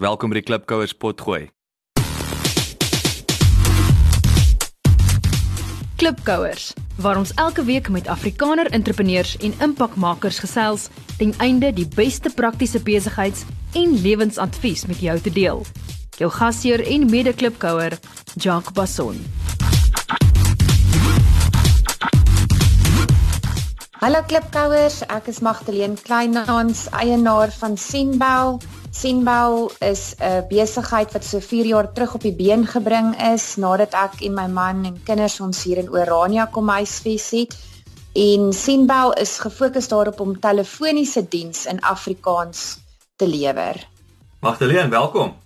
Welkom by die Klipkouers potgooi. Klipkouers, waar ons elke week met Afrikaner entrepreneurs en impakmakers gesels ten einde die beste praktiese besigheids- en lewensadvies met jou te deel. Jou gasheer en mede-klipkouer, Jacques Basson. Hallo klipkouers, ek is Magdalene Kleinhans, eienaar van Senbou. Senbou is 'n besigheid wat so 4 jaar terug op die been gebring is nadat ek en my man en kinders ons hier in Orania kom huisves het. En Senbou is gefokus daarop om telefoniese diens in Afrikaans te lewer. Magdalene, welkom.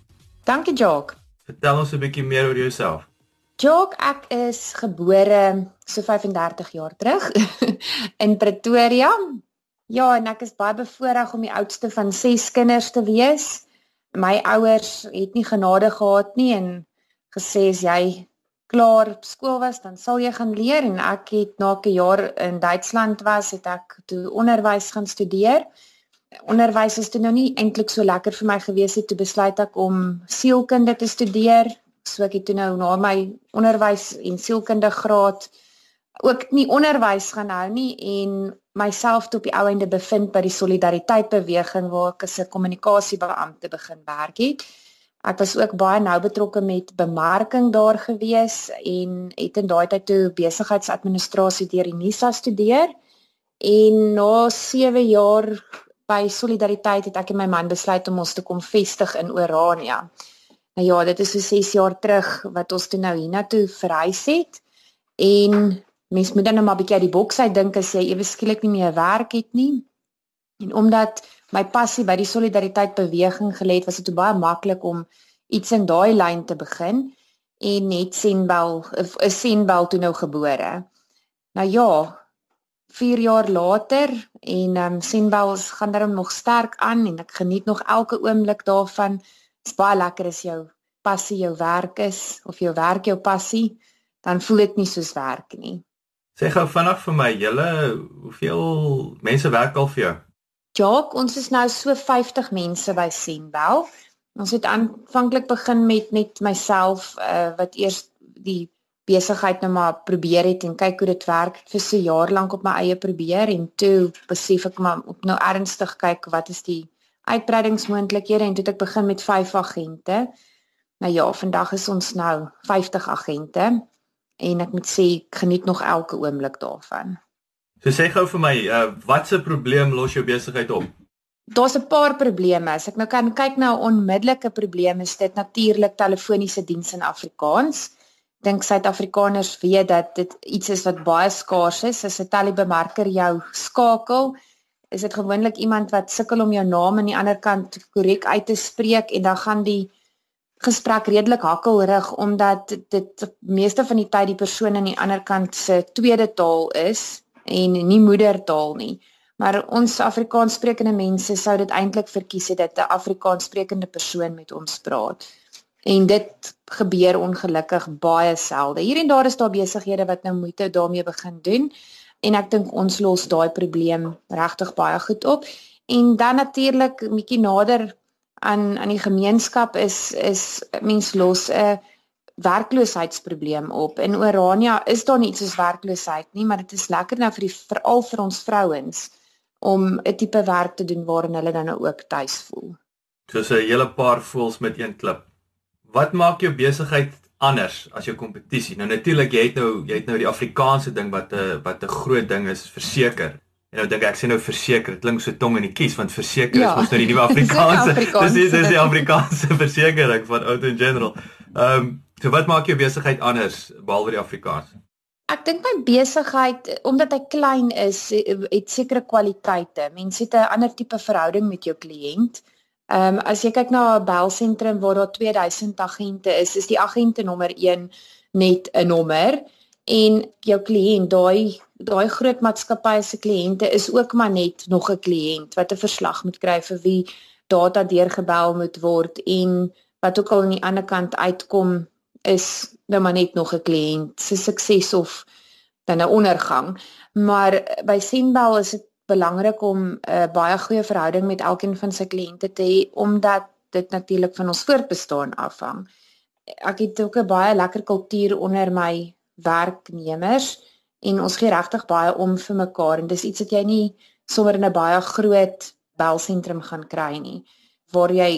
Dankie, Jacques. Vertel ons 'n bietjie meer oor jouself. Jock, ek is gebore so 35 jaar terug in Pretoria. Ja, en ek is baie bevoorreg om die oudste van 6 kinders te wees. My ouers het nie genade gehad nie en gesê as jy klaar op skool was, dan sal jy gaan leer en ek het na 'n jaar in Duitsland was, het ek toe onderwys gaan studeer. Onderwys is toe nou nie eintlik so lekker vir my gewees het toe besluit ek om sielkunde te studeer so ek het toe nou na my onderwys en sielkundige graad ook nie onderwys gaan hou nie en myself toe op die ou ende bevind by die solidariteit beweging waar ek as 'n kommunikasiebeampte begin werk het. Ek was ook baie nou betrokke met bemarking daar gewees en het in daai tyd toe besigheidsadministrasie deur die NISA studeer. En na 7 jaar by Solidariteit het ek en my man besluit om ons te kom vestig in Orania. Nou ja, dit is so 6 jaar terug wat ons toe nou hiernatoe verhuis het. En mens moet dan nou maar bietjie uit die boks uit dink as jy ewe skielik nie meer werk het nie. En omdat my passie by die solidariteit beweging gelê het, was dit baie maklik om iets in daai lyn te begin en net Senbel 'n Senbel toe nou gebore. Nou ja, 4 jaar later en ehm um, Senbel gaan daarom nog sterk aan en ek geniet nog elke oomblik daarvan. Dit is baie lekker as jou passie jou werk is of jou werk jou passie, dan voel dit nie soos werk nie. Sê gou vinnig vir my, julle hoeveel mense werk al vir jou? Jock, ons is nou so 50 mense by Senbel. Ons het aanvanklik begin met net myself uh, wat eers die besigheid nou maar probeer het en kyk hoe dit werk vir so jaar lank op my eie probeer en toe besef ek maar op nou ernstig kyk wat is die uitbreidingsmoontlikhede en toe het ek begin met 5 agente. Nou ja, vandag is ons nou 50 agente en ek moet sê ek geniet nog elke oomblik daarvan. So sê gou vir my, uh, wat se probleem los jou besigheid op? Daar's 'n paar probleme. As ek nou kan kyk na 'n onmiddellike probleem is dit natuurlik telefoniese diens in Afrikaans. Dink Suid-Afrikaners weet dat dit iets is wat baie skaars is. As 'n telebemarker jou skakel, is dit gewoonlik iemand wat sukkel om jou naam aan die ander kant korrek uit te spreek en dan gaan die gesprek redelik hakkelrig omdat dit meeste van die tyd die persoon aan die ander kant se tweede taal is en nie moedertaal nie. Maar ons Afrikaans sprekende mense sou dit eintlik verkies het dat 'n Afrikaans sprekende persoon met ons praat. En dit gebeur ongelukkig baie selde. Hier en daar is daar besighede wat nou moeite daarmee begin doen en ek dink ons los daai probleem regtig baie goed op. En dan natuurlik 'n bietjie nader aan aan die gemeenskap is is mens los 'n werkloosheidsprobleem op. In Orania is daar nie iets soos werkloosheid nie, maar dit is lekker nou vir die veral vir ons vrouens om 'n tipe werk te doen waarin hulle dan nou ook tuis voel. Soos 'n hele paar voels met een klip. Wat maak jou besigheid anders as jou kompetisie. Nou natuurlik jy het nou jy het nou die Afrikaanse ding wat 'n wat 'n groot ding is verseker. En nou dink ek sê nou verseker, dit klink so tong in die kies want verseker ja. is mos nou die nuwe Afrikaanse. Dis is dis die Afrikaanse versekering van Auto in General. Ehm um, so wat maak jou besigheid anders behalwe die Afrikaans? Ek dink my besigheid omdat hy klein is, het sekere kwaliteite. Mense het 'n ander tipe verhouding met jou kliënt. Ehm um, as jy kyk na 'n belsentrum waar daar 2000 agente is, is die agente nommer 1 net 'n nommer en jou kliënt, daai daai groot maatskappye se kliënte is ook maar net nog 'n kliënt wat 'n verslag moet kry vir wie data deurgebel moet word en wat ook al aan die ander kant uitkom is nou maar net nog 'n kliënt se sukses of dan 'n ondergang. Maar by Senbel is dit belangrik om 'n uh, baie goeie verhouding met elkeen van sy kliënte te hê omdat dit natuurlik van ons voortbestaan afhang. Ek het ook 'n baie lekker kultuur onder my werknemers en ons gee regtig baie om vir mekaar en dis iets wat jy nie sommer in 'n baie groot belsentrum gaan kry nie waar jy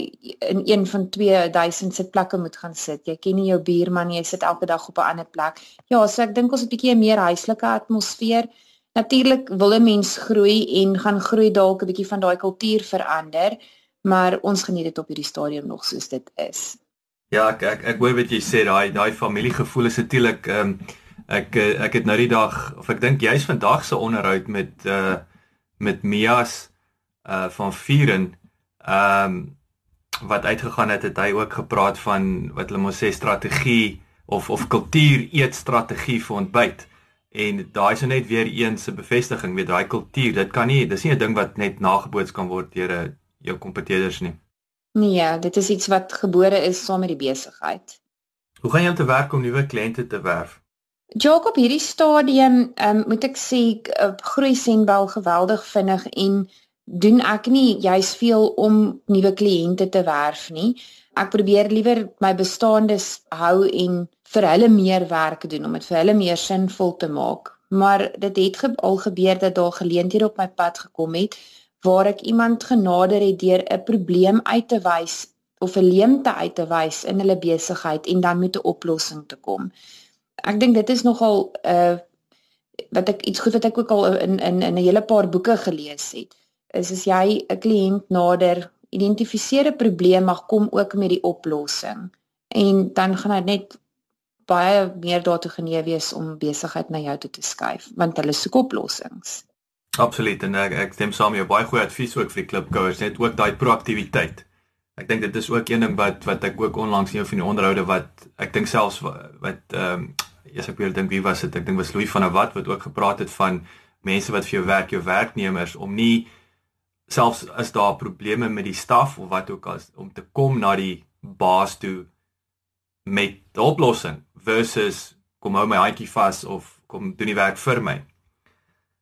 in een van 2000 sitplekke moet gaan sit. Jy ken nie jou buurman nie, jy sit elke dag op 'n ander plek. Ja, so ek dink ons 'n bietjie 'n meer huislike atmosfeer. Natuurlik wil 'n mens groei en gaan groei dalk 'n bietjie van daai kultuur verander, maar ons geniet dit op hierdie stadium nog soos dit is. Ja, ek ek, ek hoor wat jy sê, daai daai familiegevoel is natuurlik ehm um, ek ek het nou die dag of ek dink jy's vandag se onderhoud met uh met Mias uh van Vieren ehm um, wat uitgegaan het het hy ook gepraat van wat hulle mos sê strategie of of kultuur eet strategie vir ontbyt. En daai is net weer een se bevestiging weet daai kultuur, dit kan nie dis nie 'n ding wat net nageboots kan word deur jou kompetitors nie. Nee, dit is iets wat gebore is saam met die besigheid. Hoe gaan jy om te werk om nuwe kliënte te werf? Jakob, hierdie stadium, um, moet ek sê, uh, groei Senbel geweldig vinnig en doen ek nie juis veel om nuwe kliënte te werf nie. Ek probeer liewer my bestaandes hou en vir hulle meer werk doen om dit vir hulle meer sinvol te maak. Maar dit het ge al gebeur dat daar geleenthede op my pad gekom het waar ek iemand genader het deur 'n probleem uit te wys of 'n leemte uit te wys in hulle besigheid en dan met 'n oplossing te kom. Ek dink dit is nogal uh, wat ek iets goed wat ek ook al in in in 'n hele paar boeke gelees het is as jy 'n kliënt nader, identifiseer 'n probleem, maar kom ook met die oplossing. En dan gaan hy net baie meer daartoe genee wees om besigheid na jou toe te skuif, want hulle soek oplossings. Absoluut en ek ek stem saam met jou baie goeie advies ook vir die klipgoers, net ook daai proaktiwiteit. Ek dink dit is ook een ding wat wat ek ook onlangs in jou van die onderhoude wat ek dink selfs wat ehm um, eers ek wil dink wie was dit? Ek dink was Louis van der Walt wat ook gepraat het van mense wat vir jou werk, jou werknemers om nie selfs as daar probleme met die staf of wat ook al om te kom na die baas toe met 'n oplossing versus kom hou my handjie vas of kom doen die werk vir my.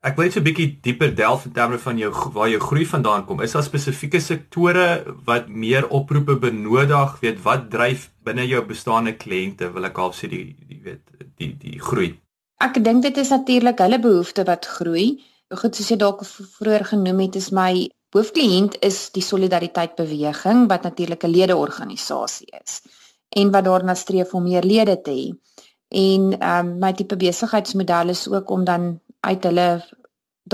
Ek wil net so 'n bietjie dieper delf in terme van jou waar jou groei vandaan kom. Is daar spesifieke sektore wat meer oproepe benodig? Weet wat dryf binne jou bestaande kliënte wil ek half sê die die weet die die groei. Ek dink dit is natuurlik hulle behoeftes wat groei. Goed soos jy dalk vroeër genoem het, is my hoofkliënt is die Solidariteit Beweging wat natuurlik 'n ledeorganisasie is en wat daarna streef om meer lede te hê. En ehm um, my tipe besigheidsmodel is ook om dan uit hulle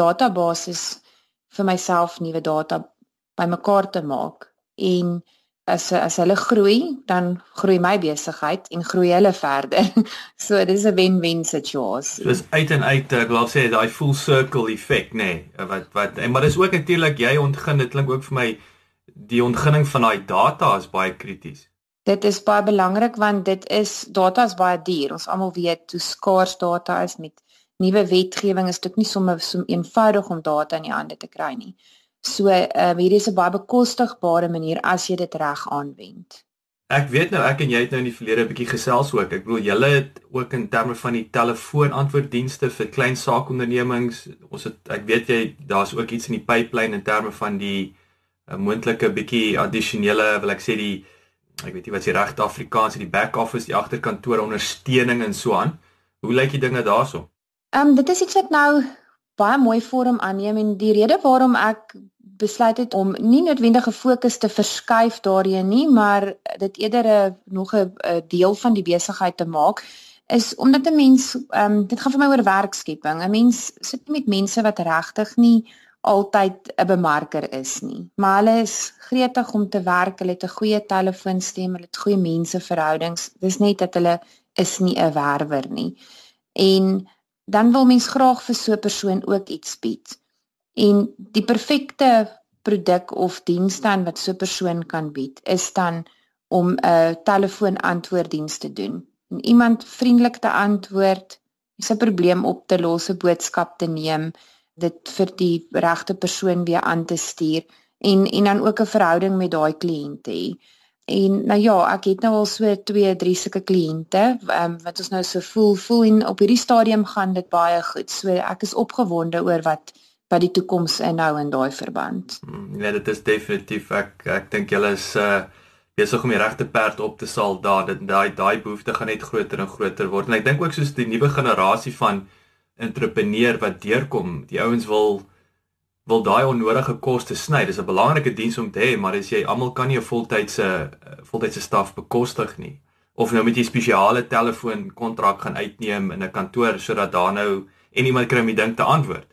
database vir myself nuwe data bymekaar te maak en as as hulle groei, dan groei my besigheid en groei hulle verder. so dis 'n wen-wen situasie. Dis uit en uit, ek wil sê daai full circle effek, nê, nee, wat wat en maar dis ook natuurlik jy ontgin, dit klink ook vir my die ontginning van daai data is baie krities. Dit is baie belangrik want dit is data is baie duur. Ons almal weet hoe skaars data is met nuwe wetgewing is dit nie sommer so eenvoudig om data in die hande te kry nie. So ehm uh, hierdie is 'n baie bekostigbare manier as jy dit reg aanwend. Ek weet nou ek en jy het nou in die verlede 'n bietjie gesels ook. Ek bedoel julle het ook in terme van die telefoonantwoorddienste vir klein saakondernemings. Ons het ek weet jy daar's ook iets in die pipeline in terme van die uh, moontlike bietjie addisionele wil ek sê die ek weet nie wat se regte Afrikaans is die back office, die agterkantoor ondersteuning en so aan. Hoe lyk die dinge daarso? Ehm um, dit is iets wat nou baie mooi vorm aanneem en die rede waarom ek besluit het om nie noodwendig gefokus te verskuif daarin nie, maar dit eerder 'n nog 'n deel van die besigheid te maak is omdat 'n mens ehm um, dit gaan vir my oor werkskepping. 'n Mens sit met mense wat regtig nie altyd 'n bemarker is nie, maar hulle is gretig om te werk. Hulle het 'n goeie telefoonstem, hulle het goeie menseverhoudings. Dis net dat hulle is nie 'n werwer nie. En dan wil mens graag vir so 'n persoon ook iets bied. En die perfekte produk of diens dan wat so 'n persoon kan bied, is dan om 'n telefoonantwoorddiens te doen. En iemand vriendelik te antwoord, 'n probleem op te los, 'n boodskap te neem, dit vir die regte persoon weer aan te stuur en en dan ook 'n verhouding met daai kliënt te hê. En nou ja, ek het nou al so 2, 3 sulke kliënte, um, wat ons nou so voel, voel en op hierdie stadium gaan dit baie goed. So ek is opgewonde oor wat wat die toekoms inhou in daai verband. Hmm, ja, dit is definitief ek ek dink julle is uh besig om die regte perd op te sal daar dit daai daai behoefte gaan net groter en groter word en ek dink ook soos die nuwe generasie van entrepreneur wat deurkom die ouens wil wil daai onnodige koste sny. Dis 'n belangrike diens om te hê maar as jy almal kan nie 'n voltydse voltydse staf bekostig nie of nou met jy spesiale telefoon kontrak gaan uitneem in 'n kantoor sodat daar nou en iemand kry om die ding te antwoord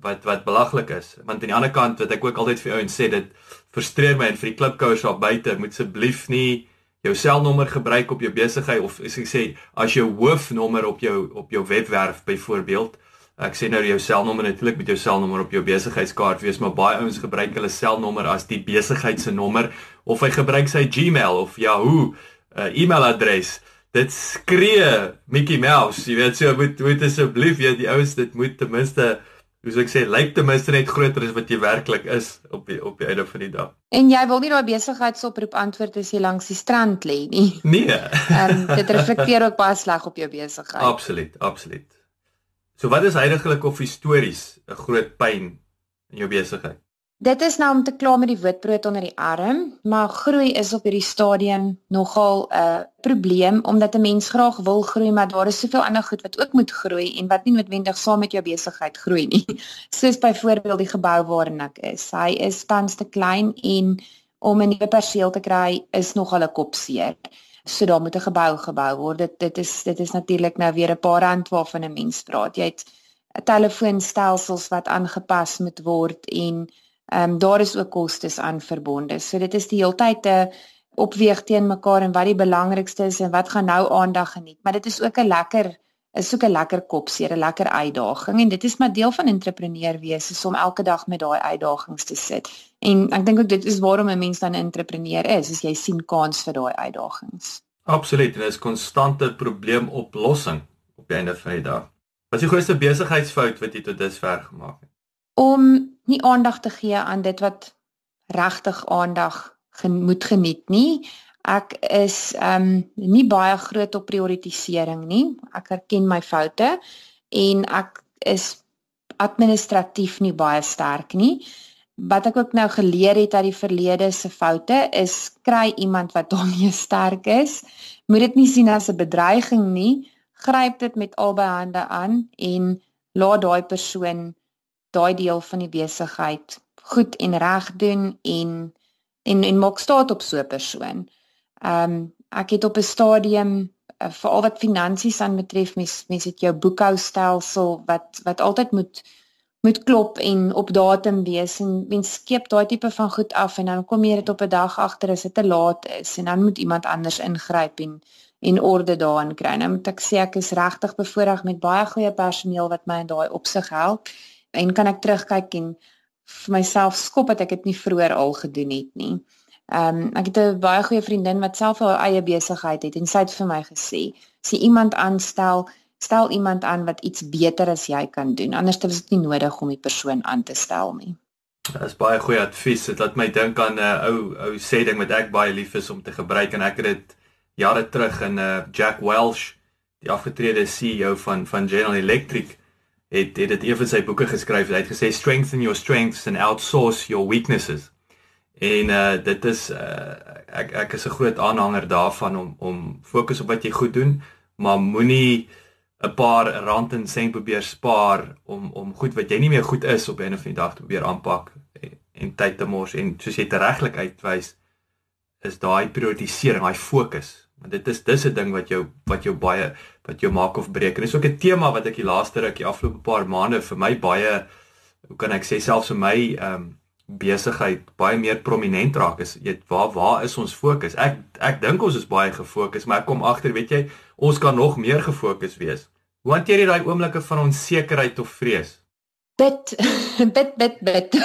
wat wat belaglik is. Want aan die ander kant wat ek ook altyd vir ouens sê dit frustreer my en vir die klipkouers daar buite moet asseblief nie jou selnommer gebruik op jou besigheid of as ek sê as jou hoofnommer op jou op jou webwerf byvoorbeeld ek sê nou jou selnommer natuurlik met jou selnommer op jou besigheidskaart wees maar baie ouens gebruik hulle selnommer as die besigheid se nommer of hy gebruik sy Gmail of Yahoo uh, e-mailadres. Dit skree Mickey Mouse. Jy weet so moet moet asseblief jy die ouens dit moet ten minste hoe sou ek sê lyk ten minste net groter as wat jy werklik is op die op die einde van die dag. En jy wil nie daai besigheidsoproep antwoord as jy langs die strand lê nie. Nee. Ehm um, dit reflekteer ook baie sleg op jou besigheid. Absoluut, absoluut. So wat is heiliglik of histories 'n groot pyn in jou besigheid? Dit is nou om te klaar met die witbrood onder die arm, maar groei is op hierdie stadium nogal 'n uh, probleem omdat 'n mens graag wil groei, maar daar is soveel ander goed wat ook moet groei en wat nie noodwendig saam met jou besigheid groei nie. Soos byvoorbeeld die gebou waarin ek is. Hy is tans te klein en om 'n nuwe perseel te kry is nogal 'n kopseer. So daar moet 'n gebou gebou word. Dit dit is dit is natuurlik nou weer 'n paar rand waarvan 'n mens praat. Jy het 'n telefoonstelsels wat aangepas moet word en Ehm um, daar is ook kostes aan verbonde. So dit is die heeltyd 'n opweeg teen mekaar en wat die belangrikste is en wat gaan nou aandag geniet. Maar dit is ook 'n lekker is ook 'n lekker kopseer, 'n lekker uitdaging en dit is maar deel van entrepreneur wees om elke dag met daai uitdagings te sit. En ek dink ook dit is waarom 'n mens dan 'n entrepreneur is, as jy sien kans vir daai uitdagings. Absoluut, dit is konstante probleemoplossing op die einde van die dag. Wat is die grootste besigheidsfout wat jy tot dusver gemaak het? Om nie aandag te gee aan dit wat regtig aandag gen moet geniet nie. Ek is ehm um, nie baie groot op prioritisering nie. Ek erken my foute en ek is administratief nie baie sterk nie. Wat ek ook nou geleer het uit die verlede se foute is kry iemand wat daarmee sterk is. Moet dit nie sien as 'n bedreiging nie. Gryp dit met albei hande aan en laat daai persoon daai deel van die besigheid goed en reg doen en en en maak staat op so 'n persoon. Ehm um, ek het op 'n stadium uh, veral wat finansies aanbetref mens mens het jou boekhoustelsel wat wat altyd moet moet klop en op datum wees en mens skep daai tipe van goed af en dan kom jy dit op 'n dag agter as dit te laat is en dan moet iemand anders ingryp en en orde daarin kry. Nou moet ek sê ek is regtig bevoordeel met baie goeie personeel wat my in daai opsig help en kan ek terugkyk en vir myself skop dat ek dit nie vroeër al gedoen het nie. Ehm um, ek het 'n baie goeie vriendin wat self haar eie besigheid het en sy het vir my gesê, as jy iemand aanstel, stel iemand aan wat iets beter as jy kan doen. Anders is dit nie nodig om die persoon aan te stel nie. Dit is baie goeie advies. Dit laat my dink aan 'n uh, ou ou sê ding wat ek baie lief is om te gebruik en ek het dit jare terug in 'n uh, Jack Welch, die afgetrede CEO van van General Electric het het dit een van sy boeke geskryf. Hy het gesê strengthen your strengths and outsource your weaknesses. En uh dit is uh ek ek is 'n groot aanhanger daarvan om om fokus op wat jy goed doen, maar moenie 'n paar rand en sent probeer spaar om om goed wat jy nie meer goed is op 'n of 'n dag te probeer aanpak en, en tyd te mors en soos jy regtig uitwys is daai prioritisering, daai fokus Want dit is dis 'n ding wat jou wat jou baie wat jou maak of breek. En dis ook 'n tema wat ek die laaste ruk, die afgelope paar maande vir my baie hoe kan ek sê selfs vir my ehm um, besigheid baie meer prominent raak is. Weet waar waar is ons fokus? Ek ek dink ons is baie gefokus, maar ek kom agter, weet jy, ons kan nog meer gefokus wees. Hoe hanteer jy daai oomblikke van onsekerheid of vrees? Bit bit bit bit.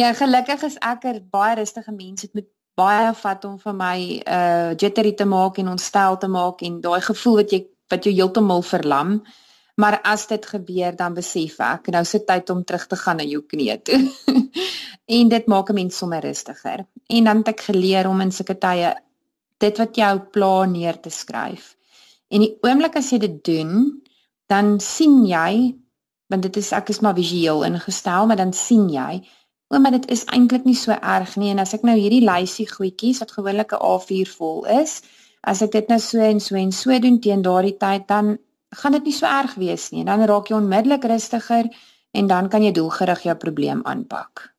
ja, gelukkig is ek 'n baie rustige mens. Dit moet baie vat om vir my uh jittery te maak en ontstel te maak en daai gevoel wat jy wat jou heeltemal verlam. Maar as dit gebeur dan besef ek nou sit tyd om terug te gaan na jou knie toe. en dit maak 'n mens sommer rustiger. En dan het ek geleer om in sulke tye dit wat jou pla neer te skryf. En die oomblik as jy dit doen, dan sien jy want dit is ek is maar visueel ingestel, maar dan sien jy O, maar dit is eintlik nie so erg nie en as ek nou hierdie lysie goedjies wat gewoonlik 'n A4 vol is, as ek dit nou so en so en so doen teen daardie tyd dan gaan dit nie so erg wees nie. Dan raak jy onmiddellik rustiger en dan kan jy doelgerig jou probleem aanpak.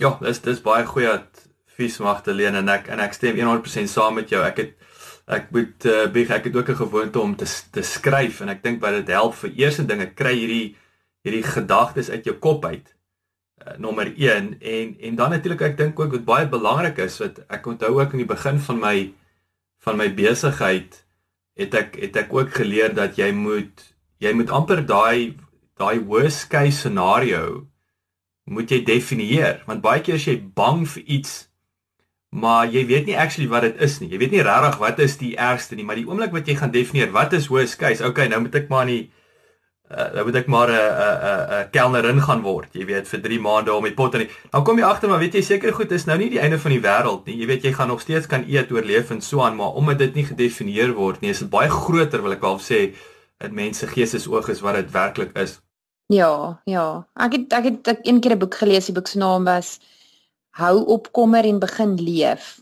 Ja, dis dis baie goeie advies Magdalene en ek en ek stem 100% saam met jou. Ek het ek moet uh, beg ek het ook 'n gewoonte om te te skryf en ek dink wat dit help vir eerste dinge kry hierdie hierdie gedagtes uit jou kop uit. Uh, nommer 1 en en dan natuurlik ek dink ook wat baie belangrik is wat ek onthou ook in die begin van my van my besigheid het ek het ek ook geleer dat jy moet jy moet amper daai daai worst case scenario moet jy definieer. Want baie keer as jy bang vir iets maar jy weet nie actually wat dit is nie. Jy weet nie regtig wat is die ergste nie maar die oomblik wat jy gaan definieer wat is worst case okay nou moet ek maar nie uh, nou moet ek maar 'n 'n 'n kelnerin gaan word jy weet vir 3 maande om met pot en dan kom jy agter maar weet jy seker goed is nou nie die einde van die wêreld nie. Jy weet jy gaan nog steeds kan eet oorleef en so aan maar omdat dit nie gedefinieer word nie is dit baie groter wil ek al sê in mense geestesoog is wat dit werklik is. Ja ja. Ek het ek het ek een keer 'n boek gelees die boek se naam was hou op kommer en begin leef.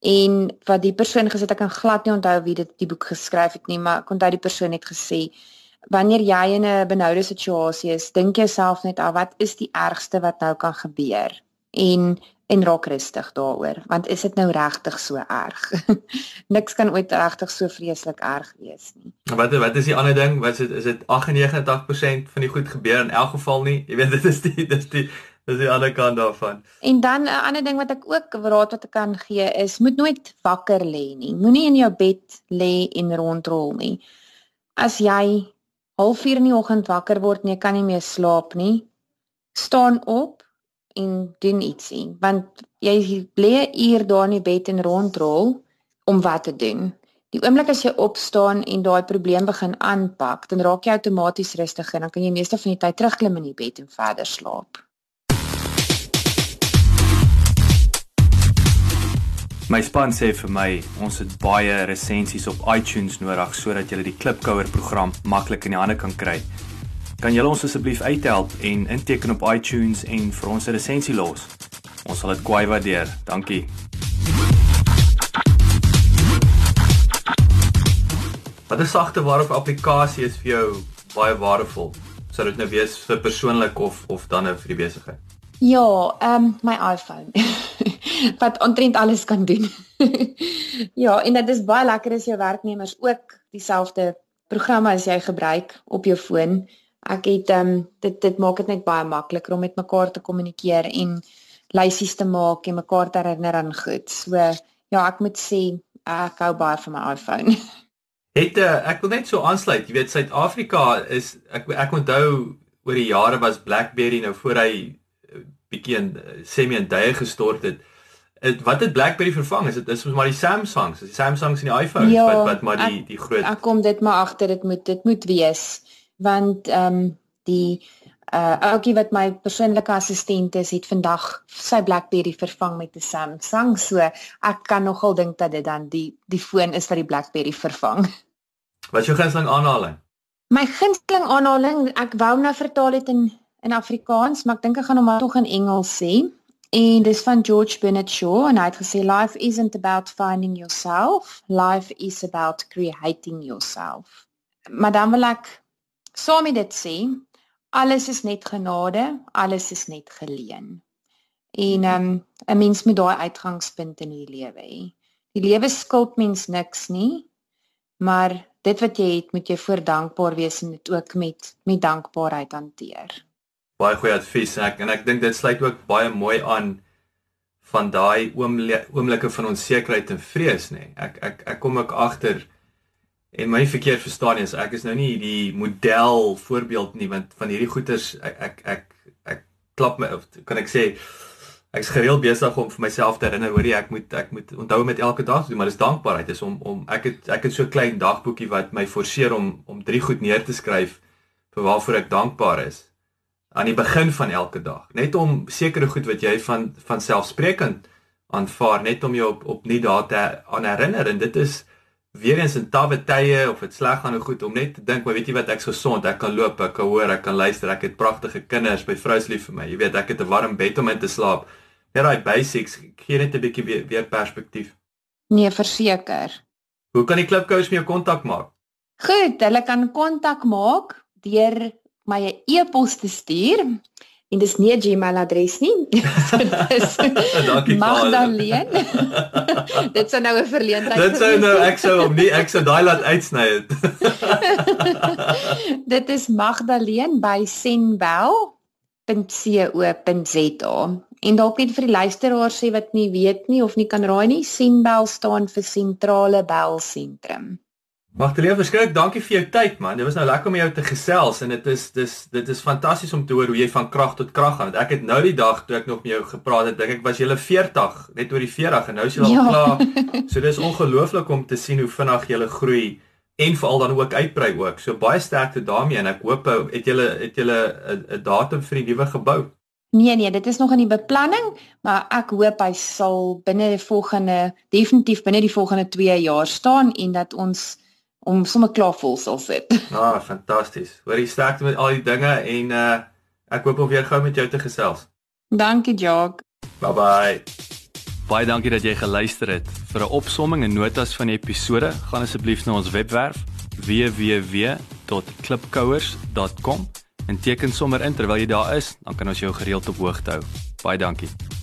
En wat die persoon gesê het ek kan glad nie onthou wie dit die boek geskryf het nie maar onthou die persoon het gesê wanneer jy in 'n benoude situasie is, dink jouself net af wat is die ergste wat nou kan gebeur en en raak rustig daaroor want is dit nou regtig so erg? Niks kan ooit regtig so vreeslik erg wees nie. Wat wat is die ander ding? Wat is dit is dit 98% van die goed gebeur in elk geval nie? Jy weet dit is die dis die dis die ander kant daarvan. En dan 'n ander ding wat ek ook raad wat ek kan gee is moet nooit wakker lê nie. Moenie in jou bed lê en rondrol nie. As jy 04:30 in die oggend wakker word en jy kan nie meer slaap nie, staan op en doen ietsie want jy bly 'n uur daar in die bed en rondrol om wat te doen. Die oomblik as jy opstaan en daai probleem begin aanpak, dan raak jy outomaties rustiger en dan kan jy meeste van die tyd terugklim in die bed en verder slaap. My span sê vir my ons het baie resensies op iTunes nodig sodat jy die Klipkouer program maklik in die hande kan kry. Kan julle ons asseblief uithelp en inteken op iTunes en vir ons 'n resensie los? Ons sal dit kwai waardeer. Dankie. Wat 'n sagte waarop applikasie is vir jou baie waardevol. Sou dit nou wees vir persoonlik of of dan nou vir die besigheid? Ja, ehm um, my iPhone. wat omtrent alles kan doen. ja, en dit is baie lekker as jou werknemers ook dieselfde programme as jy gebruik op jou foon. Ek het ehm um, dit dit maak dit net baie makliker om met mekaar te kommunikeer en lysies te maak en mekaar te herinner aan goed. So ja, ek moet sê ek hou baie van my iPhone. Het uh, ek wil net so aansluit. Jy weet Suid-Afrika is ek ek onthou oor die jare was BlackBerry nou voor hy bietjie in uh, semi in duie gestort het het wat het BlackBerry vervang? Is dit is maar die Samsungs, die Samsungs en die iPhones ja, wat wat maar die ek, die groot Ek kom dit maar agter dit moet dit moet wees want ehm um, die uh ouetjie wat my persoonlike assistent is, het vandag sy BlackBerry vervang met 'n Samsung. So ek kan nogal dink dat dit dan die die foon is wat die BlackBerry vervang. Wat is jou gunsteling aanhaling? My gunsteling aanhaling, ek wou nou vertaal dit in in Afrikaans, maar ek dink ek gaan hom maar tog in Engels sê. En dis van George Bernard Shaw en hy het gesê life isn't about finding yourself, life is about creating yourself. Maar dan wil ek saam met dit sê, alles is net genade, alles is net geleen. En ehm um, 'n mens moet daai uitgangspunt in die lewe hê. Die lewe skuld mens niks nie, maar dit wat jy het, moet jy voor dankbaar wees en dit ook met met dankbaarheid hanteer baie goeie advies ek en ek dink dit sluit ook baie mooi aan van daai oomblikke van onsekerheid en vrees nê. Nee. Ek ek ek kom ook agter en my verkeerd verstaan is ek is nou nie die model voorbeeld nie want van hierdie goeters ek ek ek, ek klap my of kan ek sê ek's gereeld besig om vir myself te herinner hoor jy ek moet ek moet onthou met elke dag doen maar dis dankbaarheid is om om ek het ek het so klein dagboekie wat my forceer om om drie goed neer te skryf vir waarvoor ek dankbaar is aan die begin van elke dag net om sekere goed wat jy van van selfsprekend aanvaar net om jou op op nie daar te aan herinner en dit is weer eens in tawwe tye of dit sleg gaan of goed om net te dink, maar weet jy wat, ek's gesond, ek kan loop, ek kan hoor, ek kan luister, ek het pragtige kinders, my vrou is lief vir my. Jy weet, ek het 'n warm bed om in te slaap. Net daai basics gee net 'n bietjie weer, weer perspektief. Nee, verseker. Hoe kan die klipkous met jou kontak maak? Goed, hulle kan kontak maak deur my 'n e-pos te stuur. En dis nie 'n Gmail adres nie. dis Dankie Magdaleen. dit sou nou 'n verleentheid Dit sou nou ek sou hom nie ek sou daai laat uitsny het. dit is Magdaleen by senbel.co.za. En dalk net vir die luisteraars sê wat nie weet nie of nie kan raai nie, Senbel staan vir sentrale belsentrum. Magdalena, verskrik, dankie vir jou tyd man. Dit was nou lekker om jou te gesels en dit is dis dit is fantasties om te hoor hoe jy van krag tot krag gaan. Ek het nou die dag toe ek nog met jou gepraat het, dink ek was jy 40, net oor die 40 en nou is jy al ja. klaar. So dis ongelooflik om te sien hoe vinnig jy groei en veral dan ook uitbrei ook. So baie sterkte daarmee en ek hoop het julle het julle 'n datum vir die nuwe gebou. Nee nee, dit is nog in die beplanning, maar ek hoop hy sal binne die volgende definitief binne die volgende 2 jaar staan en dat ons om sommer klaar vol sal sit. Ah, fantasties. Hoor jy sterkte met al die dinge en uh ek hoop om weer gou met jou te gesels. Dankie, Jock. Bye bye. Baie dankie dat jy geluister het. Vir 'n opsomming en notas van die episode, gaan asseblief na ons webwerf www.klipkouers.com en teken sommer in terwyl jy daar is, dan kan ons jou gereeld op hoogte hou. Baie dankie.